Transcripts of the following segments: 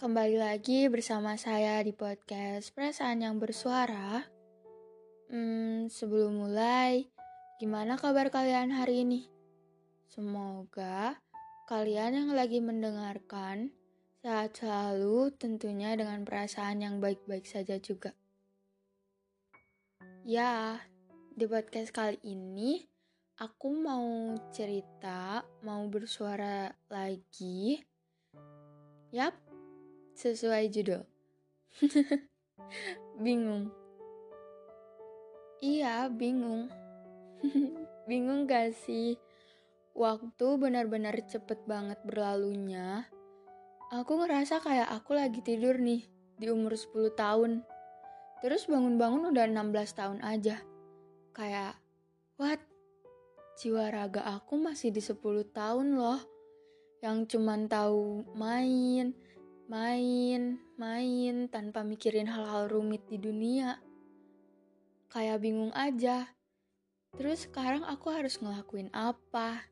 kembali lagi bersama saya di podcast Perasaan yang Bersuara. Hmm, sebelum mulai, gimana kabar kalian hari ini? Semoga kalian yang lagi mendengarkan sehat selalu tentunya dengan perasaan yang baik-baik saja juga. Ya, di podcast kali ini aku mau cerita, mau bersuara lagi. Yap, sesuai judul. bingung. Iya, bingung. bingung gak sih? Waktu benar-benar cepet banget berlalunya. Aku ngerasa kayak aku lagi tidur nih di umur 10 tahun. Terus bangun-bangun udah 16 tahun aja. Kayak, what? Jiwa raga aku masih di 10 tahun loh. Yang cuman tahu main, main, main tanpa mikirin hal-hal rumit di dunia. Kayak bingung aja. Terus sekarang aku harus ngelakuin apa?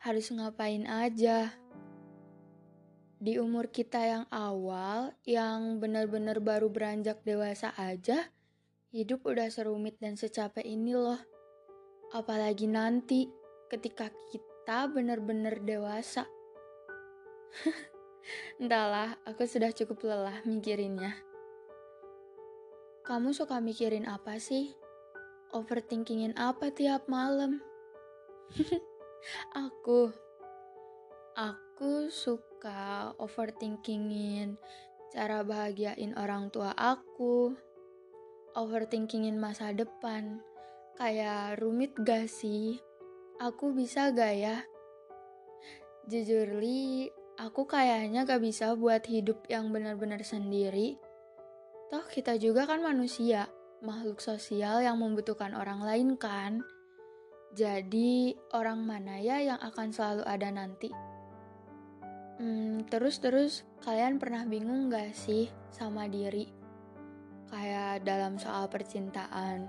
Harus ngapain aja? Di umur kita yang awal, yang benar-benar baru beranjak dewasa aja, hidup udah serumit dan secapek ini loh. Apalagi nanti ketika kita benar-benar dewasa. Entahlah, aku sudah cukup lelah mikirinnya. Kamu suka mikirin apa sih? Overthinkingin apa tiap malam? aku, aku suka overthinkingin cara bahagiain orang tua aku, overthinkingin masa depan. Kayak rumit gak sih? Aku bisa gak ya? Jujur li, Aku kayaknya gak bisa buat hidup yang benar-benar sendiri. Toh kita juga kan manusia, makhluk sosial yang membutuhkan orang lain kan. Jadi orang mana ya yang akan selalu ada nanti? Hmm, terus-terus kalian pernah bingung gak sih sama diri? Kayak dalam soal percintaan,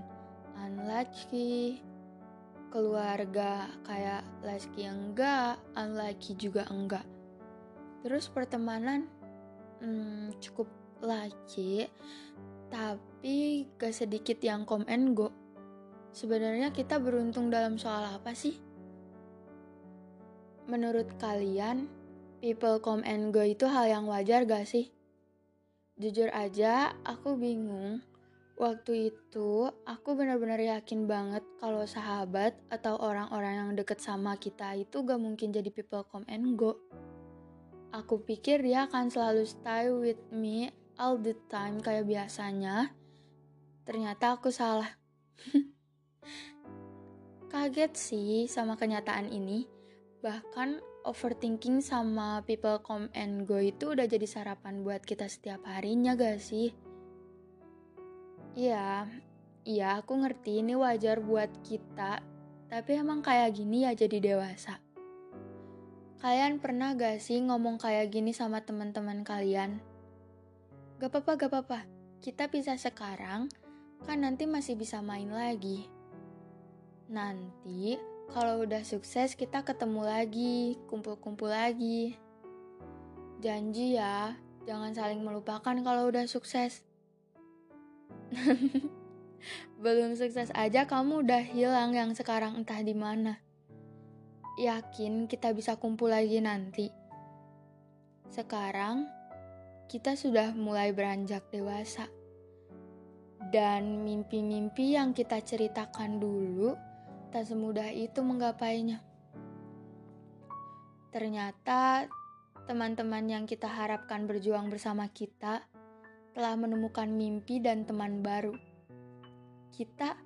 unlucky, keluarga kayak laki enggak, unlucky juga enggak Terus pertemanan hmm, cukup lagi, tapi gak sedikit yang come and go. Sebenarnya kita beruntung dalam soal apa sih? Menurut kalian, people come and go itu hal yang wajar gak sih? Jujur aja, aku bingung. Waktu itu, aku benar-benar yakin banget kalau sahabat atau orang-orang yang deket sama kita itu gak mungkin jadi people come and go. Aku pikir dia akan selalu stay with me all the time kayak biasanya. Ternyata aku salah. Kaget sih sama kenyataan ini. Bahkan overthinking sama people come and go itu udah jadi sarapan buat kita setiap harinya gak sih? Iya, iya aku ngerti ini wajar buat kita. Tapi emang kayak gini ya jadi dewasa. Kalian pernah gak sih ngomong kayak gini sama teman-teman kalian? Gak apa-apa, gak apa-apa. Kita bisa sekarang, kan nanti masih bisa main lagi. Nanti, kalau udah sukses kita ketemu lagi, kumpul-kumpul lagi. Janji ya, jangan saling melupakan kalau udah sukses. Belum sukses aja kamu udah hilang yang sekarang entah di mana yakin kita bisa kumpul lagi nanti. Sekarang, kita sudah mulai beranjak dewasa. Dan mimpi-mimpi yang kita ceritakan dulu tak semudah itu menggapainya. Ternyata teman-teman yang kita harapkan berjuang bersama kita telah menemukan mimpi dan teman baru. Kita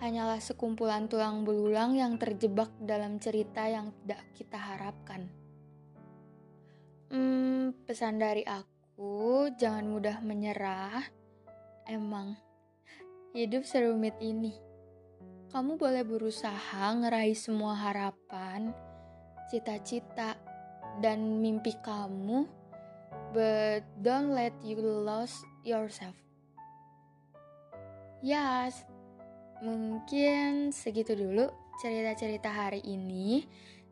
hanyalah sekumpulan tulang belulang yang terjebak dalam cerita yang tidak kita harapkan. Hmm, pesan dari aku, jangan mudah menyerah. Emang, hidup serumit ini. Kamu boleh berusaha ngeraih semua harapan, cita-cita, dan mimpi kamu, but don't let you lose yourself. Yes, Mungkin segitu dulu cerita-cerita hari ini.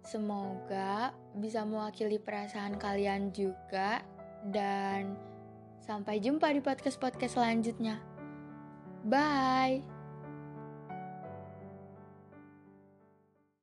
Semoga bisa mewakili perasaan kalian juga Dan sampai jumpa di podcast-podcast selanjutnya. Bye.